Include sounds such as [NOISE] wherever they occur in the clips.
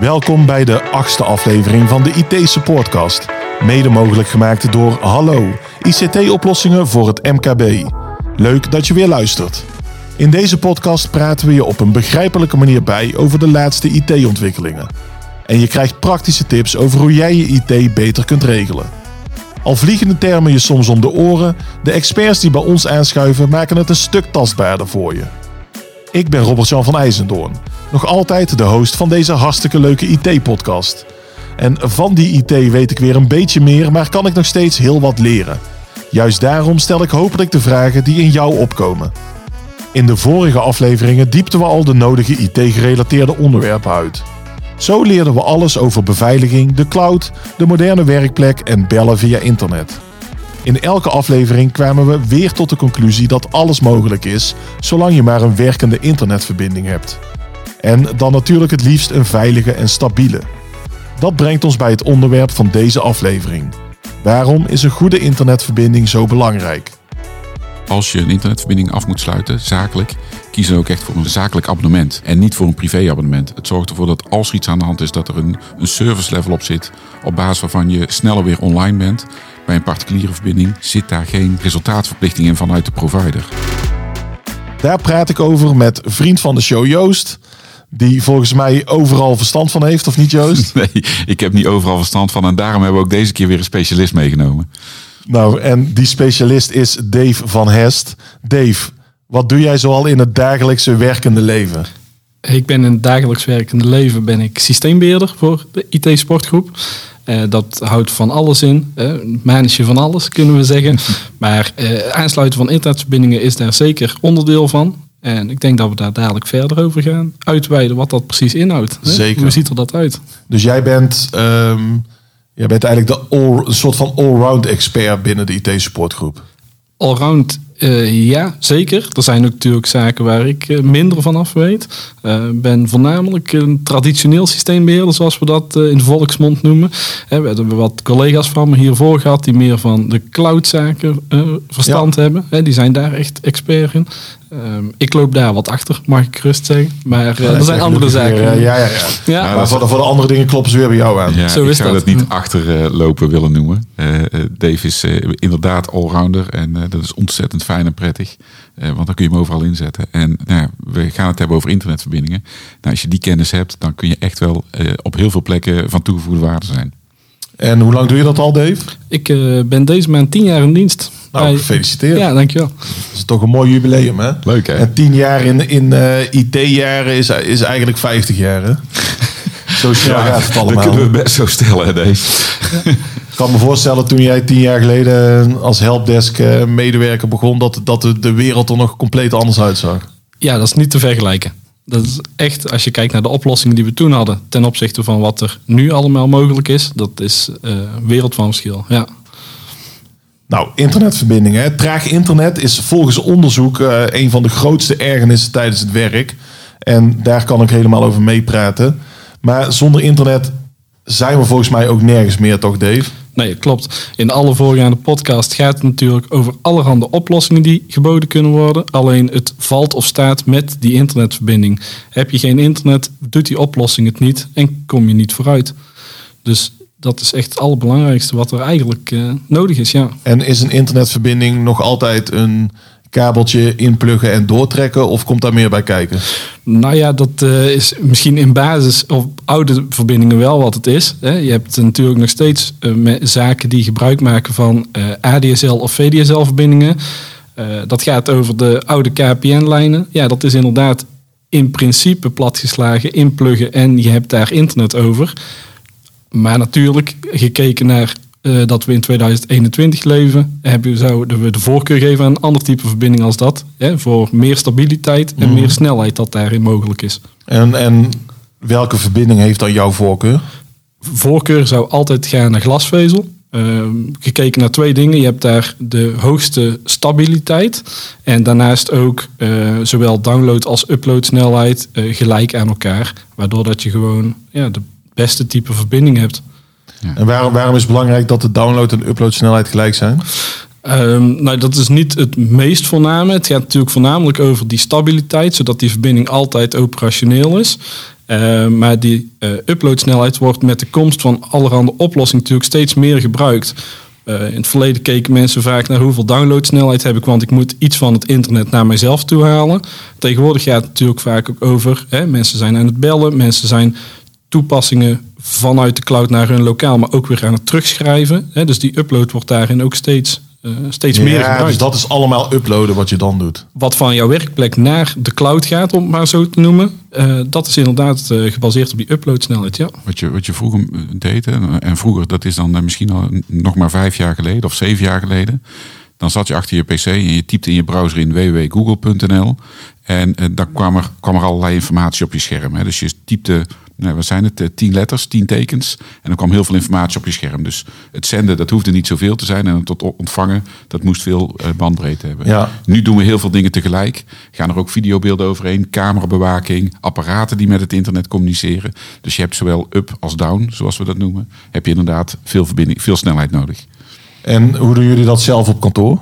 Welkom bij de achtste aflevering van de IT Supportcast. Mede mogelijk gemaakt door Hallo, ICT-oplossingen voor het MKB. Leuk dat je weer luistert. In deze podcast praten we je op een begrijpelijke manier bij over de laatste IT-ontwikkelingen. En je krijgt praktische tips over hoe jij je IT beter kunt regelen. Al vliegen de termen je soms om de oren, de experts die bij ons aanschuiven maken het een stuk tastbaarder voor je. Ik ben Robert-Jan van IJzendoorn, nog altijd de host van deze hartstikke leuke IT-podcast. En van die IT weet ik weer een beetje meer, maar kan ik nog steeds heel wat leren. Juist daarom stel ik hopelijk de vragen die in jou opkomen. In de vorige afleveringen diepten we al de nodige IT-gerelateerde onderwerpen uit. Zo leerden we alles over beveiliging, de cloud, de moderne werkplek en bellen via internet. In elke aflevering kwamen we weer tot de conclusie dat alles mogelijk is, zolang je maar een werkende internetverbinding hebt. En dan natuurlijk het liefst een veilige en stabiele. Dat brengt ons bij het onderwerp van deze aflevering. Waarom is een goede internetverbinding zo belangrijk? Als je een internetverbinding af moet sluiten, zakelijk, kies dan ook echt voor een zakelijk abonnement en niet voor een privéabonnement. Het zorgt ervoor dat als er iets aan de hand is, dat er een, een service level op zit, op basis waarvan je sneller weer online bent. Bij een particuliere verbinding zit daar geen resultaatverplichting in vanuit de provider. Daar praat ik over met vriend van de show Joost. Die volgens mij overal verstand van heeft, of niet Joost? [LAUGHS] Nee, ik heb niet overal verstand van en daarom hebben we ook deze keer weer een specialist meegenomen. Nou, en die specialist is Dave van Hest. Dave, wat doe jij zoal in het dagelijkse werkende leven? Ik ben in het dagelijks werkende leven ben ik systeembeheerder voor de IT Sportgroep. Uh, dat houdt van alles in. Uh, manage van alles, kunnen we zeggen. [LAUGHS] Maar uh, aansluiten van internetverbindingen is daar zeker onderdeel van. En ik denk dat we daar dadelijk verder over gaan uitweiden wat dat precies inhoudt. Hè? Zeker. Hoe ziet er dat uit? Dus jij bent, um, jij bent eigenlijk de all, een soort van allround expert binnen de IT-supportgroep. Allround uh, ja, zeker. Er zijn ook natuurlijk zaken waar ik uh, minder van af weet. Ik uh, ben voornamelijk een traditioneel systeembeheerder, zoals we dat in de volksmond noemen. we hebben wat collega's van me hiervoor gehad die meer van de cloudzaken verstand ja. hebben. die zijn daar echt expert in. Um, ik loop daar wat achter, mag ik gerust zeggen. Maar uh, er zijn andere zaken. Ja, ja, ja. ja. ja maar voor de, voor de, andere dingen kloppen ze weer bij jou aan. Ja, Zo ik is zou dat, dat niet achterlopen willen noemen. Uh, Dave is uh, inderdaad allrounder en dat is ontzettend fijn en prettig. want dan kun je hem overal inzetten. En nou, we gaan het hebben over internetverbindingen. Nou, als je die kennis hebt, dan kun je echt wel op heel veel plekken van toegevoegde waarde zijn. En hoe lang doe je dat al, Dave? Ik ben deze maand tien jaar in dienst. Nou, gefeliciteerd. Ja, dankjewel. Dat is toch een mooi jubileum, hè? Leuk, hè? En tien jaar in, in uh, IT-jaren is, is eigenlijk 50 jaar, hè? [LAUGHS] Zo snel ja, gaat het allemaal. Dat kunnen we best zo stellen, hè, Dave. Ik kan me voorstellen, toen jij tien jaar geleden als helpdesk medewerker begon, dat, dat de, de wereld er nog compleet anders uitzag. Ja, dat is niet te vergelijken. Dat is echt, als je kijkt naar de oplossingen die we toen hadden, ten opzichte van wat er nu allemaal mogelijk is, dat is uh, wereld van verschil. Ja. Nou, internetverbindingen. Traag internet is volgens onderzoek uh, een van de grootste ergernissen tijdens het werk. En daar kan ik helemaal over meepraten. Maar zonder internet zijn we volgens mij ook nergens meer, toch Dave? Nee, klopt. In alle voorgaande podcast gaat het natuurlijk over allerhande oplossingen die geboden kunnen worden. Alleen het valt of staat met die internetverbinding. Heb je geen internet, doet die oplossing het niet en kom je niet vooruit. Dus dat is echt het allerbelangrijkste wat er eigenlijk uh, nodig is, ja. En is een internetverbinding nog altijd een kabeltje inpluggen en doortrekken of komt daar meer bij kijken? Nou ja, dat uh, is misschien in basis op oude verbindingen wel wat het is. Hè. Je hebt natuurlijk nog steeds uh, zaken die gebruik maken van ADSL of VDSL verbindingen. dat gaat over de oude KPN-lijnen. Ja, dat is inderdaad in principe platgeslagen, inpluggen en je hebt daar internet over. Maar natuurlijk, gekeken naar uh, dat we in 2021 leven, hebben, zouden we de voorkeur geven aan een ander type verbinding als dat. Hè, voor meer stabiliteit en meer snelheid dat daarin mogelijk is. En, en welke verbinding heeft dan jouw voorkeur? Voorkeur zou altijd gaan naar glasvezel. Uh, gekeken naar twee dingen. Je hebt daar de hoogste stabiliteit. En daarnaast ook uh, zowel download als upload snelheid uh, gelijk aan elkaar. Waardoor dat je gewoon ja, de beste type verbinding hebt. Ja. En waarom, waarom is het belangrijk dat de download en upload snelheid gelijk zijn? Ehm, nou, dat is niet het meest voorname. Het gaat natuurlijk voornamelijk over die stabiliteit, zodat die verbinding altijd operationeel is. Ehm, maar die uh, uploadsnelheid wordt met de komst van allerhande oplossingen natuurlijk steeds meer gebruikt. Uh, in het verleden keken mensen vaak naar hoeveel downloadsnelheid heb ik, want ik moet iets van het internet naar mijzelf toe halen. Tegenwoordig gaat het natuurlijk vaak ook over, hè, mensen zijn aan het bellen, mensen zijn toepassingen vanuit de cloud naar hun lokaal, maar ook weer aan het terugschrijven. Hè, dus die upload wordt daarin ook steeds uh, steeds meer gebruikt. Dus dat is allemaal uploaden wat je dan doet. Wat van jouw werkplek naar de cloud gaat, om het maar zo te noemen. Uh, dat is inderdaad uh, gebaseerd op die uploadsnelheid, ja. Wat je, wat je vroeger deed, en vroeger, dat is dan misschien al nog maar vijf jaar geleden of zeven jaar geleden. Dan zat je achter je pc en je typte in je browser in www.google.nl. En dan kwam er, kwam er allerlei informatie op je scherm. Hè. Dus je typte nou, wat zijn het, tien letters, tien tekens. En dan kwam heel veel informatie op je scherm. Dus het zenden, dat hoefde niet zoveel te zijn. En het ontvangen, dat moest veel bandbreedte hebben. Ja. Nu doen we heel veel dingen tegelijk. Gaan er ook videobeelden overheen, camerabewaking, apparaten die met het internet communiceren. Dus je hebt zowel up als down, zoals we dat noemen. Heb je inderdaad veel verbinding, veel snelheid nodig. En hoe doen jullie dat zelf op kantoor?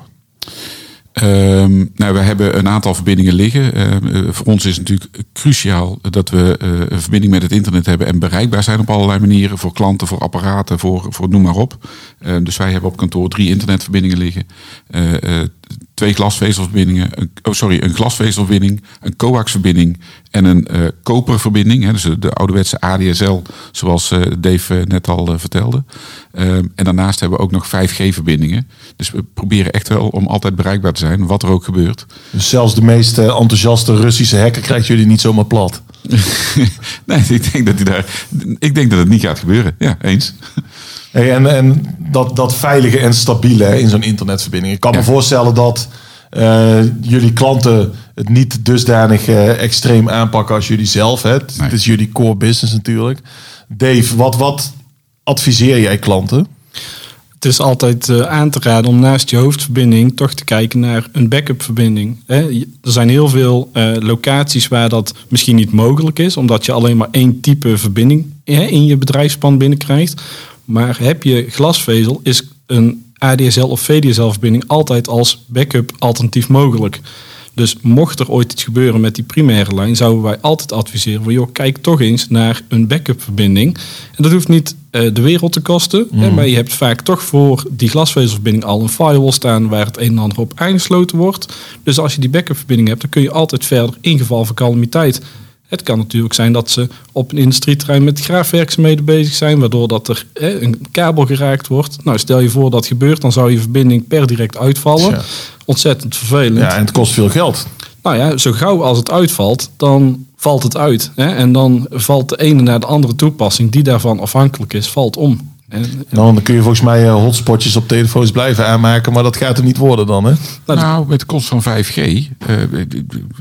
Um, nou, we hebben een aantal verbindingen liggen. Uh, voor ons is het natuurlijk cruciaal dat we uh, een verbinding met het internet hebben en bereikbaar zijn op allerlei manieren. Voor klanten, voor apparaten, voor, voor noem maar op. Uh, dus wij hebben op kantoor drie internetverbindingen liggen. Twee glasvezelverbindingen, een, oh sorry, een glasvezelverbinding, een coaxverbinding en een uh, koperverbinding. Hè, dus de ouderwetse ADSL, zoals uh, Dave net al vertelde. en daarnaast hebben we ook nog 5G-verbindingen. Dus we proberen echt wel om altijd bereikbaar te zijn, wat er ook gebeurt. Dus zelfs de meest enthousiaste Russische hacker krijgt jullie niet zomaar plat? [LAUGHS] nee, ik denk dat hij daar. Ik denk dat het niet gaat gebeuren. Ja, eens. Hey, en en dat, dat veilige en stabiele in zo'n internetverbinding. Ik kan ja. me voorstellen dat uh, jullie klanten het niet dusdanig uh, extreem aanpakken als jullie zelf. Hè? Het, nee. het is jullie core business natuurlijk. Dave, wat, wat adviseer jij klanten? Is altijd uh, aan te raden om naast je hoofdverbinding toch te kijken naar een backup verbinding. Er zijn heel veel uh, locaties waar dat misschien niet mogelijk is, omdat je alleen maar één type verbinding hè, in je bedrijfspand binnenkrijgt. Maar heb je glasvezel, is een ADSL of VDSL verbinding altijd als backup alternatief mogelijk. Dus mocht er ooit iets gebeuren met die primaire lijn, zouden wij altijd adviseren van joh, kijk toch eens naar een backup verbinding. En dat hoeft niet uh, de wereld te kosten, mm. hè, maar je hebt vaak toch voor die glasvezelverbinding al een firewall staan waar het een en ander op aangesloten wordt. Dus als je die backup verbinding hebt, dan kun je altijd verder in geval van calamiteit het kan natuurlijk zijn dat ze op een industrieterrein met graafwerkzaamheden bezig zijn, waardoor dat er hè, een kabel geraakt wordt. Nou, stel je voor dat gebeurt, dan zou je verbinding per direct uitvallen. Ja. Ontzettend vervelend. Ja, en het kost veel geld. Nou ja, zo gauw als het uitvalt, dan valt het uit. Hè? En dan valt de ene naar de andere toepassing die daarvan afhankelijk is, valt om. En, nou, dan kun je volgens mij hotspotjes op telefoons blijven aanmaken, maar dat gaat er niet worden dan, hè? Nou, met de komst van 5G, uh,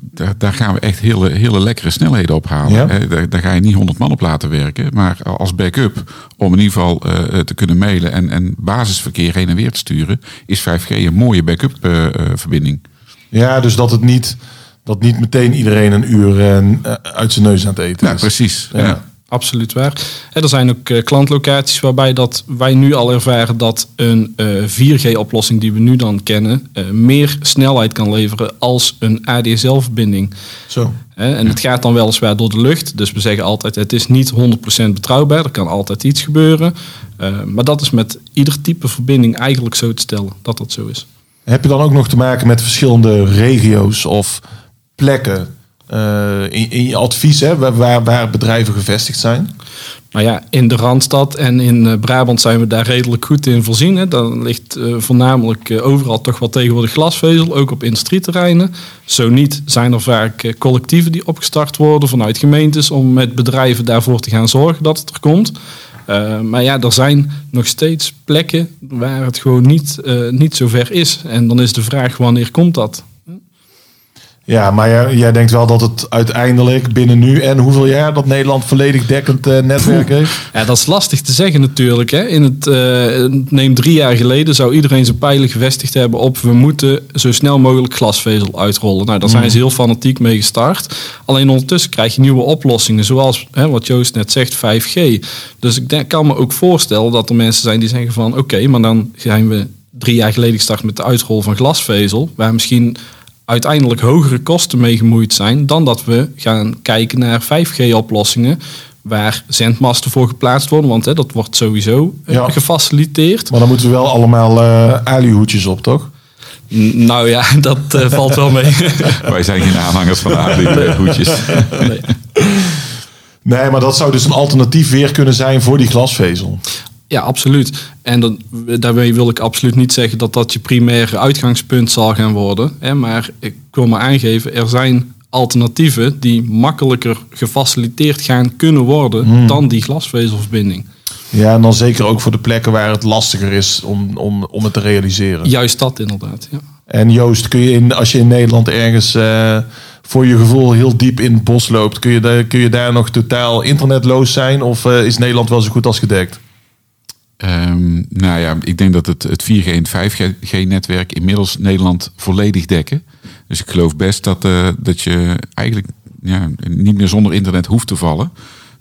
daar, daar, gaan we echt hele, hele lekkere snelheden op halen. Ja? Daar, daar, ga je niet 100 man op laten werken, maar als backup om in ieder geval uh, te kunnen mailen en, en basisverkeer heen en weer te sturen, is 5G een mooie backup uh, verbinding. Ja, dus dat het niet, dat niet meteen iedereen een uur uit zijn neus aan het eten ja, is. Precies. Ja. ja absoluut waar. En er zijn ook uh, klantlocaties waarbij dat wij nu al ervaren dat een uh, 4G-oplossing die we nu dan kennen, uh, meer snelheid kan leveren als een ADSL-verbinding. Zo. en het gaat dan weliswaar door de lucht. Dus we zeggen altijd, het is niet 100% betrouwbaar. Er kan altijd iets gebeuren. Maar dat is met ieder type verbinding eigenlijk zo te stellen dat dat zo is. Heb je dan ook nog te maken met verschillende regio's of plekken uh, in, je advies, hè, waar, waar bedrijven gevestigd zijn? Nou ja, in de Randstad en in uh, Brabant zijn we daar redelijk goed in voorzien. Hè. Dan ligt uh, voornamelijk overal toch wel tegenwoordig glasvezel, ook op industrieterreinen. Zo niet zijn er vaak collectieven die opgestart worden vanuit gemeentes om met bedrijven daarvoor te gaan zorgen dat het er komt. maar ja, er zijn nog steeds plekken waar het gewoon niet, niet zo ver is. En dan is de vraag wanneer komt dat? Ja, maar jij, jij, denkt wel dat het uiteindelijk binnen nu en hoeveel jaar dat Nederland volledig dekkend uh, netwerk heeft? Ja, dat is lastig te zeggen natuurlijk. Hè. In het, uh, neem drie jaar geleden zou iedereen zijn pijlen gevestigd hebben op we moeten zo snel mogelijk glasvezel uitrollen. Nou, daar zijn mm. ze heel fanatiek mee gestart. Alleen ondertussen krijg je nieuwe oplossingen, zoals hè, wat Joost net zegt, 5G. Dus ik denk, kan me ook voorstellen dat er mensen zijn die zeggen van oké, maar dan zijn we drie jaar geleden gestart met de uitrol van glasvezel, waar misschien uiteindelijk hogere kosten mee gemoeid zijn dan dat we gaan kijken naar 5G-oplossingen waar zendmasten voor geplaatst worden, want hè, dat wordt sowieso eh, Ja. gefaciliteerd. Maar dan moeten we wel allemaal eh alihoedjes op, toch? N- Nou ja, [LAUGHS] dat eh, valt wel mee. [LAUGHS] Wij zijn geen aanhangers van hoedjes. Nee. Nee, maar dat zou dus een alternatief weer kunnen zijn voor die glasvezel. Ja, absoluut. En dat, daarmee wil ik absoluut niet zeggen dat dat je primaire uitgangspunt zal gaan worden. Hè, maar ik wil maar aangeven, er zijn alternatieven die makkelijker gefaciliteerd gaan kunnen worden dan die glasvezelverbinding. Ja, en dan zeker ook voor de plekken waar het lastiger is om, om, om het te realiseren. Juist dat inderdaad. Ja. En Joost, kun je in, als je in Nederland ergens eh, voor je gevoel heel diep in het bos loopt, kun je, daar kun je daar nog totaal internetloos zijn? Of eh, is Nederland wel zo goed als gedekt? Ehm, nou ja, ik denk dat het, het 4G en 5G-netwerk inmiddels Nederland volledig dekken. Dus ik geloof best dat, eh, dat je eigenlijk ja, niet meer zonder internet hoeft te vallen.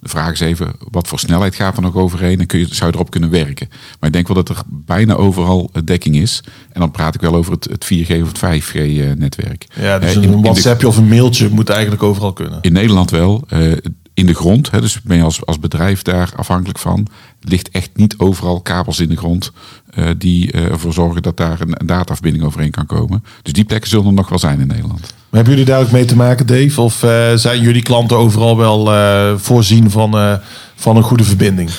De vraag is even, wat voor snelheid gaat er nog overheen en kun je, zou je erop kunnen werken? Maar ik denk wel dat er bijna overal eh, dekking is. En dan praat ik wel over het, het 4G of het 5G-netwerk. Ja, dus Eh, een WhatsAppje of een mailtje moet eigenlijk overal kunnen. in Nederland wel. eh, in de grond, hè, dus ben je als, als bedrijf daar afhankelijk van. ligt echt niet overal kabels in de grond eh, die eh, ervoor zorgen dat daar een, een dataverbinding overheen kan komen. Dus die plekken zullen er nog wel zijn in Nederland. Maar hebben jullie daar ook mee te maken, Dave? Of eh, zijn jullie klanten overal wel eh, voorzien van, eh, van een goede verbinding?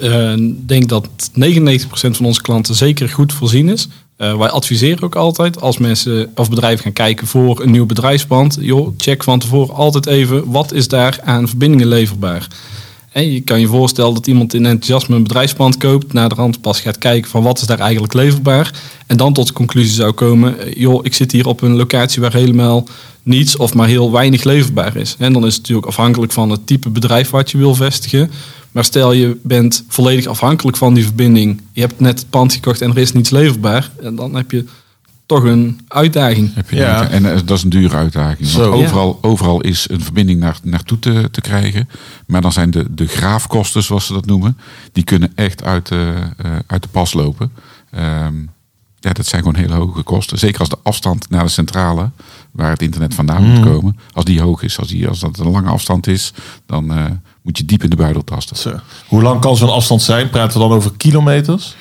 Eh, Ik denk dat 99% van onze klanten zeker goed voorzien is. Eh, wij adviseren ook altijd als mensen of bedrijven gaan kijken voor een nieuw bedrijfspand. Joh, check van tevoren altijd even wat is daar aan verbindingen leverbaar. En je kan je voorstellen dat iemand in enthousiasme een bedrijfspand koopt, naar de rand pas gaat kijken van wat is daar eigenlijk leverbaar. En dan tot de conclusie zou komen, eh, joh, ik zit hier op een locatie waar helemaal niets of maar heel weinig leverbaar is. En dan is het natuurlijk afhankelijk van het type bedrijf wat je wil vestigen. Maar stel je bent volledig afhankelijk van die verbinding. Je hebt net het pand gekocht en er is niets leverbaar. En dan heb je toch een uitdaging. Heb je Ja. En eh, dat is een dure uitdaging. Want overal, overal is een verbinding naar, naartoe te, te krijgen. Maar dan zijn de, de graafkosten, zoals ze dat noemen, die kunnen echt uit de, eh, uit de pas lopen. Ehm, ja, dat zijn gewoon hele hoge kosten. Zeker als de afstand naar de centrale, waar het internet vandaan moet komen, als die hoog is, als, die, als dat een lange afstand is, dan eh, moet je diep in de buidel tasten. Zo. Hoe lang kan zo'n afstand zijn? Praten we dan over kilometers?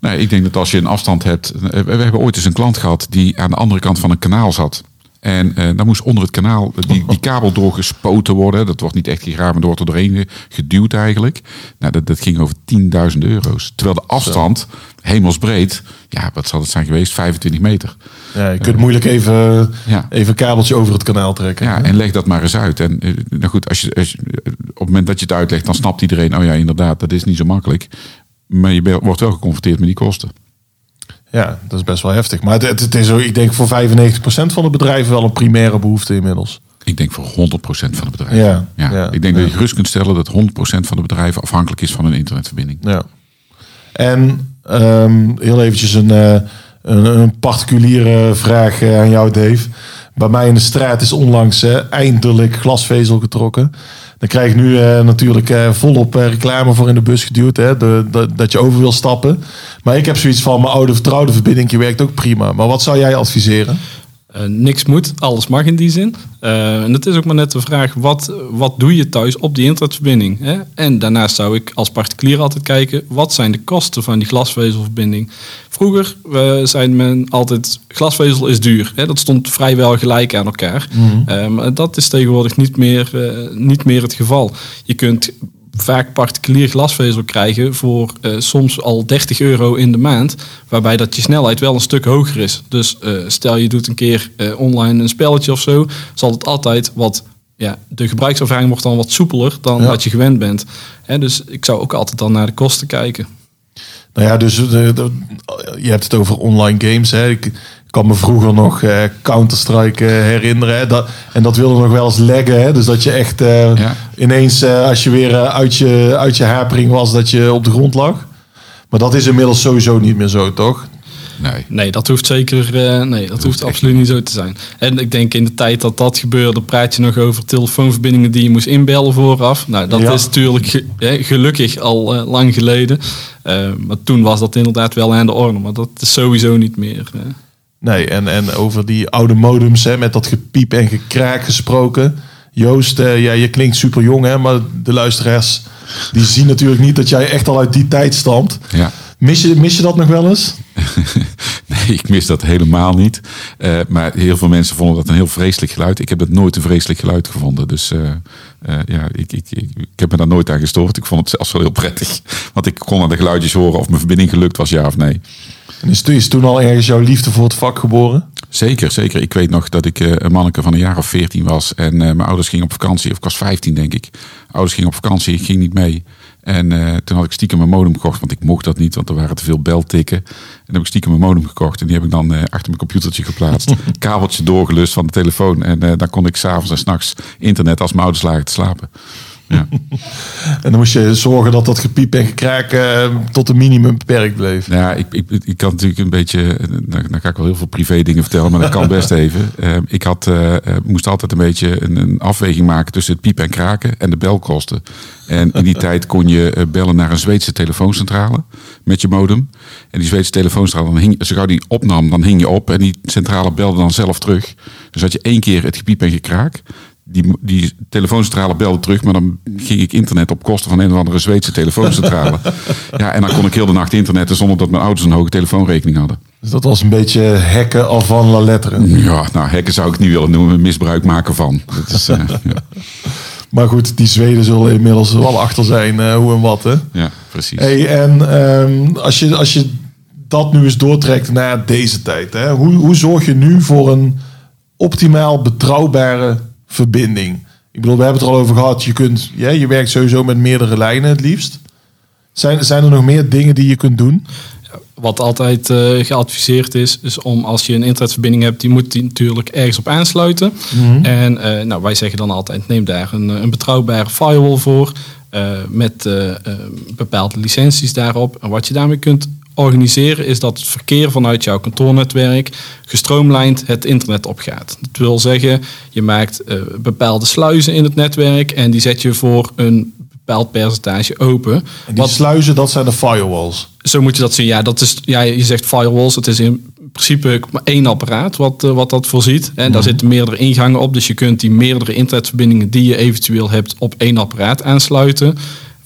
Nee, ik denk dat als je een afstand hebt. we hebben ooit eens een klant gehad die aan de andere kant van een kanaal zat. En eh, dan moest onder het kanaal die, die kabel doorgespoten worden. Dat wordt niet echt gegraven, maar er wordt er doorheen ge- geduwd eigenlijk. Nou, dat, dat ging over 10.000 euro's. Terwijl de afstand, hemelsbreed, ja, wat zal het zijn geweest? 25 meter. Ja, je kunt moeilijk even, Ja. even een kabeltje over het kanaal trekken. Ja, en leg dat maar eens uit. En eh, nou goed, als je, als je- op het moment dat je het uitlegt, dan snapt iedereen, oh ja, inderdaad, dat is niet zo makkelijk. Maar je wordt wel geconfronteerd met die kosten. Ja, dat is best wel heftig. Maar het, het is ook, ik denk voor 95% van de bedrijven wel een primaire behoefte inmiddels. Ik denk voor 100% van de bedrijven. Ja, ja, ik denk ja. dat je gerust kunt stellen dat 100% van de bedrijven afhankelijk is van een internetverbinding. Ja. En ehm, heel eventjes een, eh, een, een particuliere vraag eh, aan jou, Dave. Bij mij in de straat is onlangs eindelijk glasvezel getrokken. Dan krijg ik nu eh, natuurlijk eh, volop eh, reclame voor in de bus geduwd. Hè, de- dat je over wil stappen. Maar ik heb zoiets van, mijn oude vertrouwde verbinding werkt ook prima. Maar wat zou jij adviseren? Eh, niks moet, alles mag in die zin. Eh, en het is ook maar net de vraag, wat, wat doe je thuis op die internetverbinding? Hè? En daarnaast zou ik als particulier altijd kijken, wat zijn de kosten van die glasvezelverbinding? Vroeger zei men altijd, glasvezel is duur. Hè? Dat stond vrijwel gelijk aan elkaar. Eh, maar dat is tegenwoordig niet meer, niet meer het geval. Je kunt vaak particulier glasvezel krijgen voor eh, soms al 30 euro in de maand. Waarbij dat je snelheid wel een stuk hoger is. Dus eh, stel je doet een keer eh, online een spelletje of zo. Zal het altijd wat... Ja, de gebruikservaring wordt dan wat soepeler dan Ja. wat je gewend bent. Hè, dus ik zou ook altijd dan naar de kosten kijken. Nou ja, dus de- je hebt het over online games. Hè. Ik kan me vroeger nog eh, Counter-Strike eh, herinneren. Hè. Dat, en dat wilde nog wel eens leggen. Hè. Dus dat je echt eh, Ja. ineens, eh, als je weer uit, je, uit je hapering was, dat je op de grond lag. Maar dat is inmiddels sowieso niet meer zo, toch? Nee. Nee, dat hoeft zeker. eh, nee, dat, hoeft absoluut niet zo te zijn. En ik denk in de tijd dat dat gebeurde, praat je nog over telefoonverbindingen die je moest inbellen vooraf. Nou, dat Ja. is natuurlijk ge- hè, gelukkig al lang geleden. Maar toen was dat inderdaad wel aan de orde. Maar dat is sowieso niet meer. eh. Nee, en, en over die oude modems hè, met dat gepiep en gekraak gesproken. Joost, eh, ja, je klinkt super jong, hè, maar de luisteraars die zien natuurlijk niet dat jij echt al uit die tijd stamt. Ja. Mis je, mis je dat nog wel eens? [LAUGHS] Nee, ik mis dat helemaal niet. Eh, maar heel veel mensen vonden dat een heel vreselijk geluid. Ik heb dat nooit een vreselijk geluid gevonden. Dus eh, ja, ik, ik, ik, ik heb me daar nooit aan gestoord. Ik vond het zelfs wel heel prettig. Want ik kon aan de geluidjes horen of mijn verbinding gelukt was, ja of nee. En is, is toen al ergens jouw liefde voor het vak geboren? Zeker, zeker. Ik weet nog dat ik eh, een manneke van een jaar of 14 was. En eh, mijn ouders gingen op vakantie. Of ik was 15, denk ik. Ouders gingen op vakantie, ik ging niet mee. En eh, toen had ik stiekem mijn modem gekocht. Want ik mocht dat niet, want er waren te veel beltikken. En dan heb ik stiekem mijn modem gekocht. En die heb ik dan achter mijn computertje geplaatst. [LAUGHS] Kabeltje doorgelust van de telefoon. En dan kon ik s'avonds en s'nachts internet als mijn ouders lagen te slapen. Ja. En dan moest je zorgen dat dat gepiep en gekraak eh, tot een minimum beperkt bleef. Nou Ja, ik, ik, ik kan natuurlijk een beetje. Dan, dan ga ik wel heel veel privé dingen vertellen, maar dat kan best [LAUGHS] even. Eh, ik had, eh, eh, moest altijd een beetje een, een afweging maken tussen het piepen en kraken en de belkosten. En in die tijd kon je bellen naar een Zweedse telefooncentrale met je modem. En die Zweedse telefooncentrale, dan hing, als die opnam, dan hing je op en die centrale belde dan zelf terug. Dus had je één keer het gepiep en gekraak. Die, die telefooncentrale belde terug, maar dan ging ik internet op kosten van een of andere Zweedse telefooncentrale. [LAUGHS] ja, en dan kon ik heel de nacht internetten zonder dat mijn ouders een hoge telefoonrekening hadden. Dus dat was een beetje hacken al van la lettre. Ja, nou, hacken zou ik niet willen noemen, misbruik maken van. Dat is, eh, [LAUGHS] ja, Maar goed, die Zweden zullen inmiddels wel achter zijn eh, hoe en wat. Hè? ja, precies. Hey, en ehm, als, je, als je dat nu eens doortrekt naar deze tijd, hè, hoe, hoe zorg je nu voor een optimaal betrouwbare verbinding? Ik bedoel, we hebben het er al over gehad. Je, kunt, ja, je werkt sowieso met meerdere lijnen het liefst. Zijn, zijn er nog meer dingen die je kunt doen? Wat altijd eh, geadviseerd is, is om als je een internetverbinding hebt, die moet die natuurlijk ergens op aansluiten. En eh, nou, wij zeggen dan altijd, neem daar een, een betrouwbare firewall voor. eh, met eh, eh, bepaalde licenties daarop. En wat je daarmee kunt organiseren, is dat het verkeer vanuit jouw kantoornetwerk gestroomlijnd het internet opgaat. Dat wil zeggen, je maakt eh, bepaalde sluizen in het netwerk en die zet je voor een bepaald percentage open. En die Wat- sluizen, dat zijn de firewalls. zo moet je dat zien. Ja, dat is, ja, je zegt firewalls. Het is in principe maar één apparaat wat, eh, wat dat voorziet. En daar zitten meerdere ingangen op. Dus je kunt die meerdere internetverbindingen die je eventueel hebt op één apparaat aansluiten.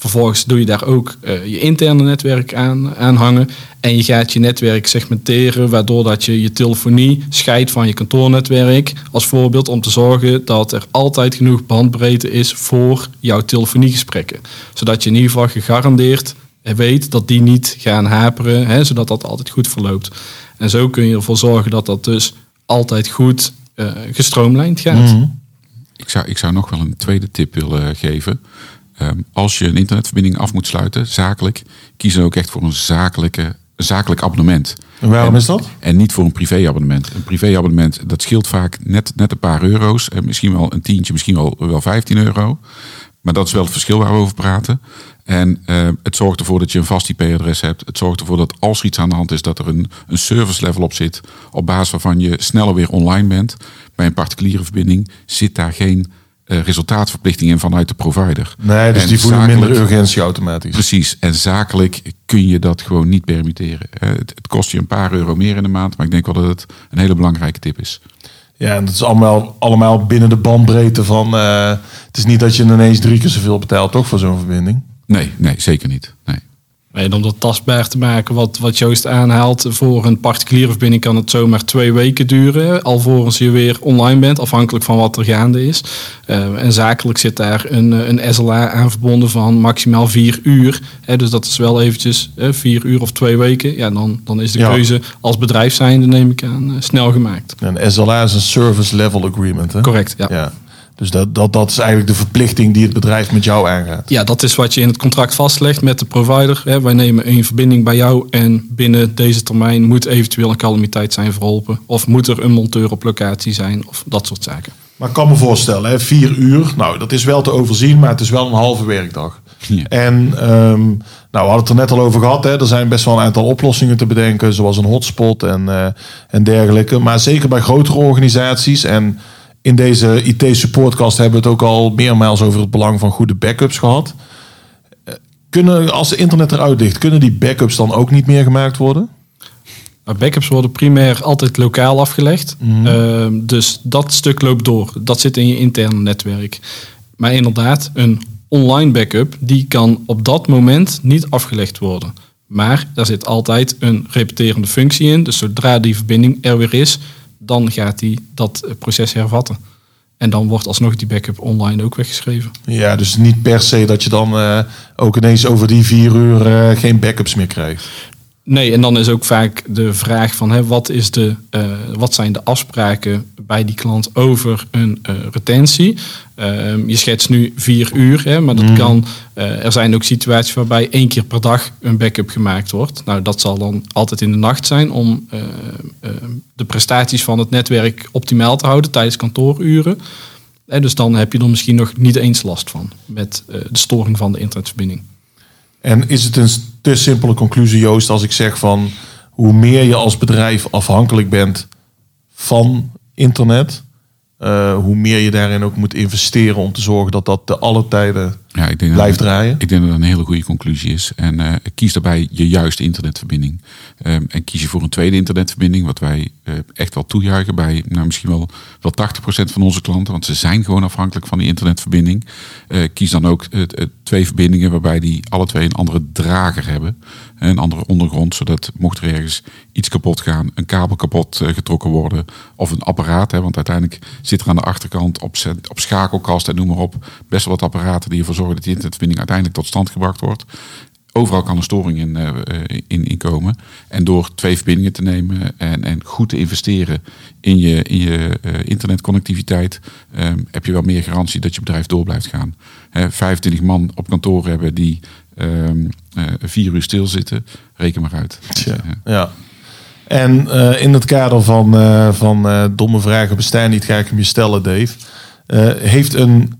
Vervolgens doe je daar ook eh, je interne netwerk aan, aan hangen. En je gaat je netwerk segmenteren, waardoor dat je je telefonie scheidt van je kantoornetwerk. Als voorbeeld om te zorgen dat er altijd genoeg bandbreedte is voor jouw telefoniegesprekken. Zodat je in ieder geval gegarandeerd weet dat die niet gaan haperen, hè, zodat dat altijd goed verloopt. En zo kun je ervoor zorgen dat dat dus altijd goed eh, gestroomlijnd gaat. Mhm. Ik zou, ik zou nog wel een tweede tip willen geven. Ehm, als je een internetverbinding af moet sluiten, zakelijk, kies dan ook echt voor een zakelijke, zakelijk abonnement. En waarom En- is dat? En niet voor een privéabonnement. Een privéabonnement, dat scheelt vaak net, net een paar euro's. En misschien wel een tientje, misschien wel, wel 15 euro. Maar dat is wel het verschil waar we over praten. En eh, het zorgt ervoor dat je een vast IP-adres hebt. Het zorgt ervoor dat als er iets aan de hand is, dat er een, een service level op zit. Op basis waarvan je sneller weer online bent. Bij een particuliere verbinding zit daar geen eh, resultaatverplichting in vanuit de provider. Nee, dus En die voelen zakelijk- minder urgentie automatisch. Precies. En zakelijk kun je dat gewoon niet permitteren. Het, het kost je een paar euro meer in de maand. Maar ik denk wel dat het een hele belangrijke tip is. Ja, en dat is allemaal, allemaal binnen de bandbreedte van... eh, het is niet dat je ineens drie keer zoveel betaalt, toch, voor zo'n verbinding? Nee, nee, zeker niet. Nee. En om dat tastbaar te maken, wat, wat Joost aanhaalt, voor een particuliere verbinding kan het zomaar twee weken duren, alvorens je weer online bent, afhankelijk van wat er gaande is. Eh, en zakelijk zit daar een, eh, een SLA aan verbonden van maximaal vier uur. Hè, dus dat is wel eventjes eh, vier uur of twee weken. Ja, dan, dan is de Ja. keuze als bedrijf zijnde, neem ik aan, snel gemaakt. Een SLA is een Service Level Agreement, hè? Correct, ja. Ja. Dus dat, dat, dat is eigenlijk de verplichting die het bedrijf met jou aangaat. Ja, dat is wat je in het contract vastlegt met de provider. Hè, wij nemen een verbinding bij jou en binnen deze termijn moet eventueel een calamiteit zijn verholpen. Of moet er een monteur op locatie zijn of dat soort zaken. Maar ik kan me voorstellen, hè, vier uur, nou dat is wel te overzien, maar het is wel een halve werkdag. Ja. En ehm, nou, we hadden het er net al over gehad. Hè. Er zijn best wel een aantal oplossingen te bedenken, zoals een hotspot en, eh, en dergelijke. Maar zeker bij grotere organisaties. En in deze IT-supportcast hebben we het ook al meermaals over het belang van goede backups gehad. Eh, Kunnen, als de internet eruit ligt, kunnen die backups dan ook niet meer gemaakt worden? Maar backups worden primair altijd lokaal afgelegd. Ehm, dus dat stuk loopt door. Dat zit in je interne netwerk. Maar inderdaad, een online backup die kan op dat moment niet afgelegd worden. Maar daar zit altijd een repeterende functie in. Dus zodra die verbinding er weer is, dan gaat die dat eh, proces hervatten. En dan wordt alsnog die backup online ook weggeschreven. Ja, dus niet per se dat je dan eh, ook ineens over die vier uur eh, geen backups meer krijgt. Nee, en dan is ook vaak de vraag van hè, wat, is de, eh, wat zijn de afspraken bij die klant over een eh, retentie. Ehm, je schetst nu vier uur, hè, maar dat kan. eh, er zijn ook situaties waarbij één keer per dag een backup gemaakt wordt. Nou, dat zal dan altijd in de nacht zijn om de prestaties van het netwerk optimaal te houden tijdens kantooruren. Dus dan heb je er misschien nog niet eens last van met de storing van de internetverbinding. En is het een te simpele conclusie, Joost, als ik zeg van hoe meer je als bedrijf afhankelijk bent van internet, eh, hoe meer je daarin ook moet investeren om te zorgen dat dat te alle tijden Ja, ik denk blijft dat, draaien? Ik denk dat dat een hele goede conclusie is. En eh, kies daarbij je juiste internetverbinding. Ehm, en kies je voor een tweede internetverbinding, wat wij eh, echt wel toejuichen bij nou, misschien wel, wel 80% van onze klanten, want ze zijn gewoon afhankelijk van die internetverbinding. Kies dan ook eh, eh, twee verbindingen waarbij die alle twee een andere drager hebben. Een andere ondergrond, zodat mocht er ergens iets kapot gaan, een kabel kapot eh, getrokken worden of een apparaat. Hè, want uiteindelijk zit er aan de achterkant op, op schakelkast en noem maar op best wel wat apparaten die ervoor zorgen dat die internetverbinding uiteindelijk tot stand gebracht wordt. Overal kan een storing in, eh, eh, in, in komen. En door twee verbindingen te nemen en, en goed te investeren in je, in je eh, internetconnectiviteit, ehm, heb je wel meer garantie dat je bedrijf door blijft gaan. Hè, 25 man op kantoor hebben die eh, vier uur stilzitten, reken maar uit. Tja, ja. En in het kader van, van domme vragen bestaan niet, ga ik hem je stellen, Dave. Heeft, een,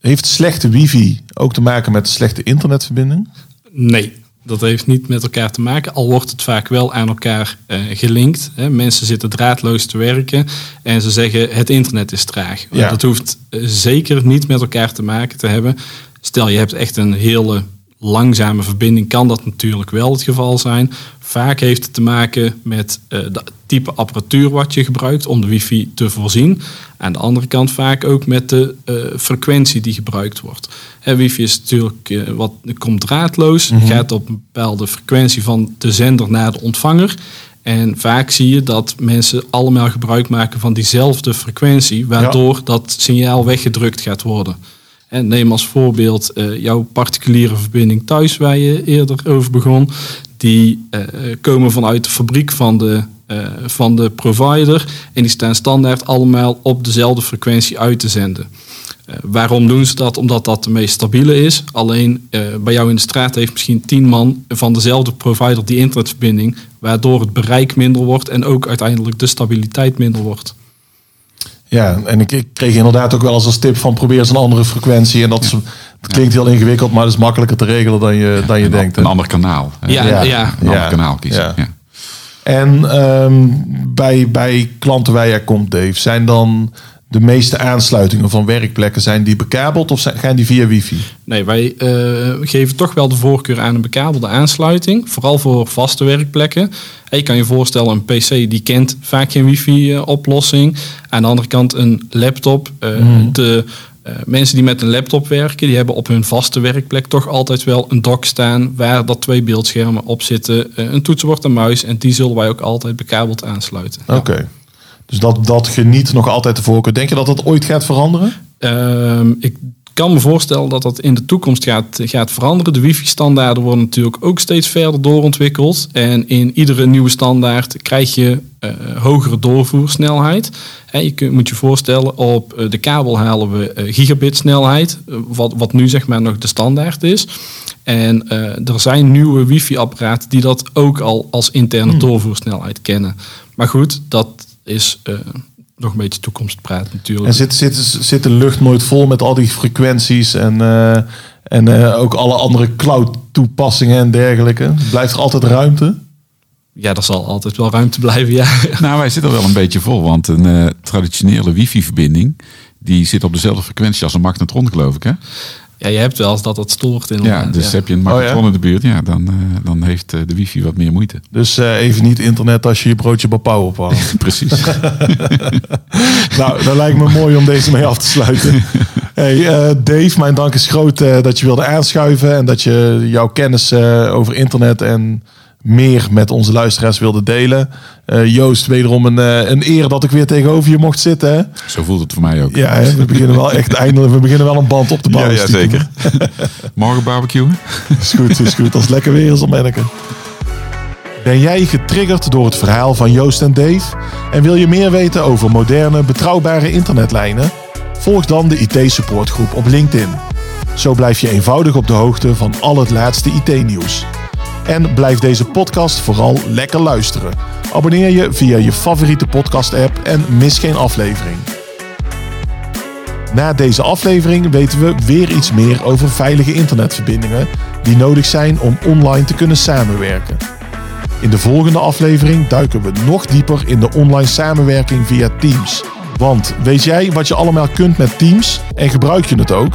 heeft slechte wifi ook te maken met slechte internetverbinding? Nee, dat heeft niet met elkaar te maken. Al wordt het vaak wel aan elkaar eh, gelinkt. Hè. Mensen zitten draadloos te werken en ze zeggen het internet is traag. Ja. Dat hoeft eh, zeker niet met elkaar te maken te hebben. Stel je hebt echt een hele langzame verbinding, kan dat natuurlijk wel het geval zijn. Vaak heeft het te maken met eh de type apparatuur wat je gebruikt om de wifi te voorzien. Aan de andere kant vaak ook met de eh, frequentie die gebruikt wordt. Hè, wifi is natuurlijk eh, wat komt draadloos, gaat op een bepaalde frequentie van de zender naar de ontvanger. En vaak zie je dat mensen allemaal gebruik maken van diezelfde frequentie, waardoor dat signaal weggedrukt gaat worden. En neem als voorbeeld eh, jouw particuliere verbinding thuis, waar je eerder over begon. Die eh, komen vanuit de fabriek van de, eh, van de provider. En die staan standaard allemaal op dezelfde frequentie uit te zenden. Waarom doen ze dat? Omdat dat de meest stabiele is. Alleen bij jou in de straat heeft misschien tien man van dezelfde provider die internetverbinding. Waardoor het bereik minder wordt en ook uiteindelijk de stabiliteit minder wordt. Ja, en ik, ik kreeg inderdaad ook wel eens als tip van probeer eens een andere frequentie. En dat, is, dat klinkt heel ingewikkeld, maar dat is makkelijker te regelen dan je, dan je Een- denkt. Een ander kanaal. Ja, Ja. ja. Een ander Ja. kanaal kiezen. Ja. Ja. En ehm, bij, bij klanten waar jij komt, Dave, zijn dan de meeste aansluitingen van werkplekken zijn die bekabeld of zijn, gaan die via wifi? Nee, wij eh, geven toch wel de voorkeur aan een bekabelde aansluiting. Vooral voor vaste werkplekken. En je kan je voorstellen, een PC die kent vaak geen wifi-oplossing. Aan de andere kant een laptop. eh, De eh, mensen die met een laptop werken, die hebben op hun vaste werkplek toch altijd wel een dock staan waar dat twee beeldschermen op zitten. eh, een toetsenbord en muis. En die zullen wij ook altijd bekabeld aansluiten. Oké. Dus dat, dat geniet nog altijd de voorkeur. Denk je dat dat ooit gaat veranderen? Ehm, ik kan me voorstellen dat dat in de toekomst gaat, gaat veranderen. De wifi-standaarden worden natuurlijk ook steeds verder doorontwikkeld. En in iedere nieuwe standaard krijg je eh, hogere doorvoersnelheid. En je kunt, moet je voorstellen, op eh, de kabel halen we eh, gigabit-snelheid, wat, wat nu zeg maar nog de standaard is. En er zijn nieuwe wifi-apparaten die dat ook al als interne doorvoersnelheid kennen. Maar goed, dat is eh, nog een beetje toekomstpraat natuurlijk. En zit, zit, zit de lucht nooit vol met al die frequenties en, eh, en eh, ook alle andere cloud toepassingen en dergelijke? Blijft er altijd ruimte? Ja, er zal altijd wel ruimte blijven, ja. [LAUGHS] Nou, wij zitten er wel een beetje vol, want een eh, traditionele wifi-verbinding die zit op dezelfde frequentie als een magnetron, geloof ik, hè? Ja, je hebt wel eens dat dat stoort in Ja, dus heb je een magnetron Oh, ja? in de buurt, ja, dan, eh, dan heeft eh, de wifi wat meer moeite. Dus eh, even niet internet als je je broodje bapau ophangt. [LAUGHS] Precies. [LAUGHS] nou, dat lijkt me mooi om deze mee af te sluiten. [LAUGHS] Hey, eh, Dave, mijn dank is groot eh, dat je wilde aanschuiven en dat je jouw kennis eh, over internet en meer met onze luisteraars wilde delen. Eh, Joost, wederom een, eh, een eer dat ik weer tegenover je mocht zitten. Hè? Zo voelt het voor mij ook. Ja, we beginnen wel echt eindelijk, we beginnen wel een band op te bouwen. Ja, ja, zeker. [LAUGHS] Morgen barbecuen? Is goed, is goed. Als het lekker weer is, dan ben ik er. Ben jij getriggerd door het verhaal van Joost en Dave? En wil je meer weten over moderne, betrouwbare internetlijnen? Volg dan de IT-supportgroep op LinkedIn. Zo blijf je eenvoudig op de hoogte van al het laatste IT-nieuws. En blijf deze podcast vooral lekker luisteren. Abonneer je via je favoriete podcast-app en mis geen aflevering. Na deze aflevering weten we weer iets meer over veilige internetverbindingen die nodig zijn om online te kunnen samenwerken. In de volgende aflevering duiken we nog dieper in de online samenwerking via Teams. Want weet jij wat je allemaal kunt met Teams en gebruik je het ook?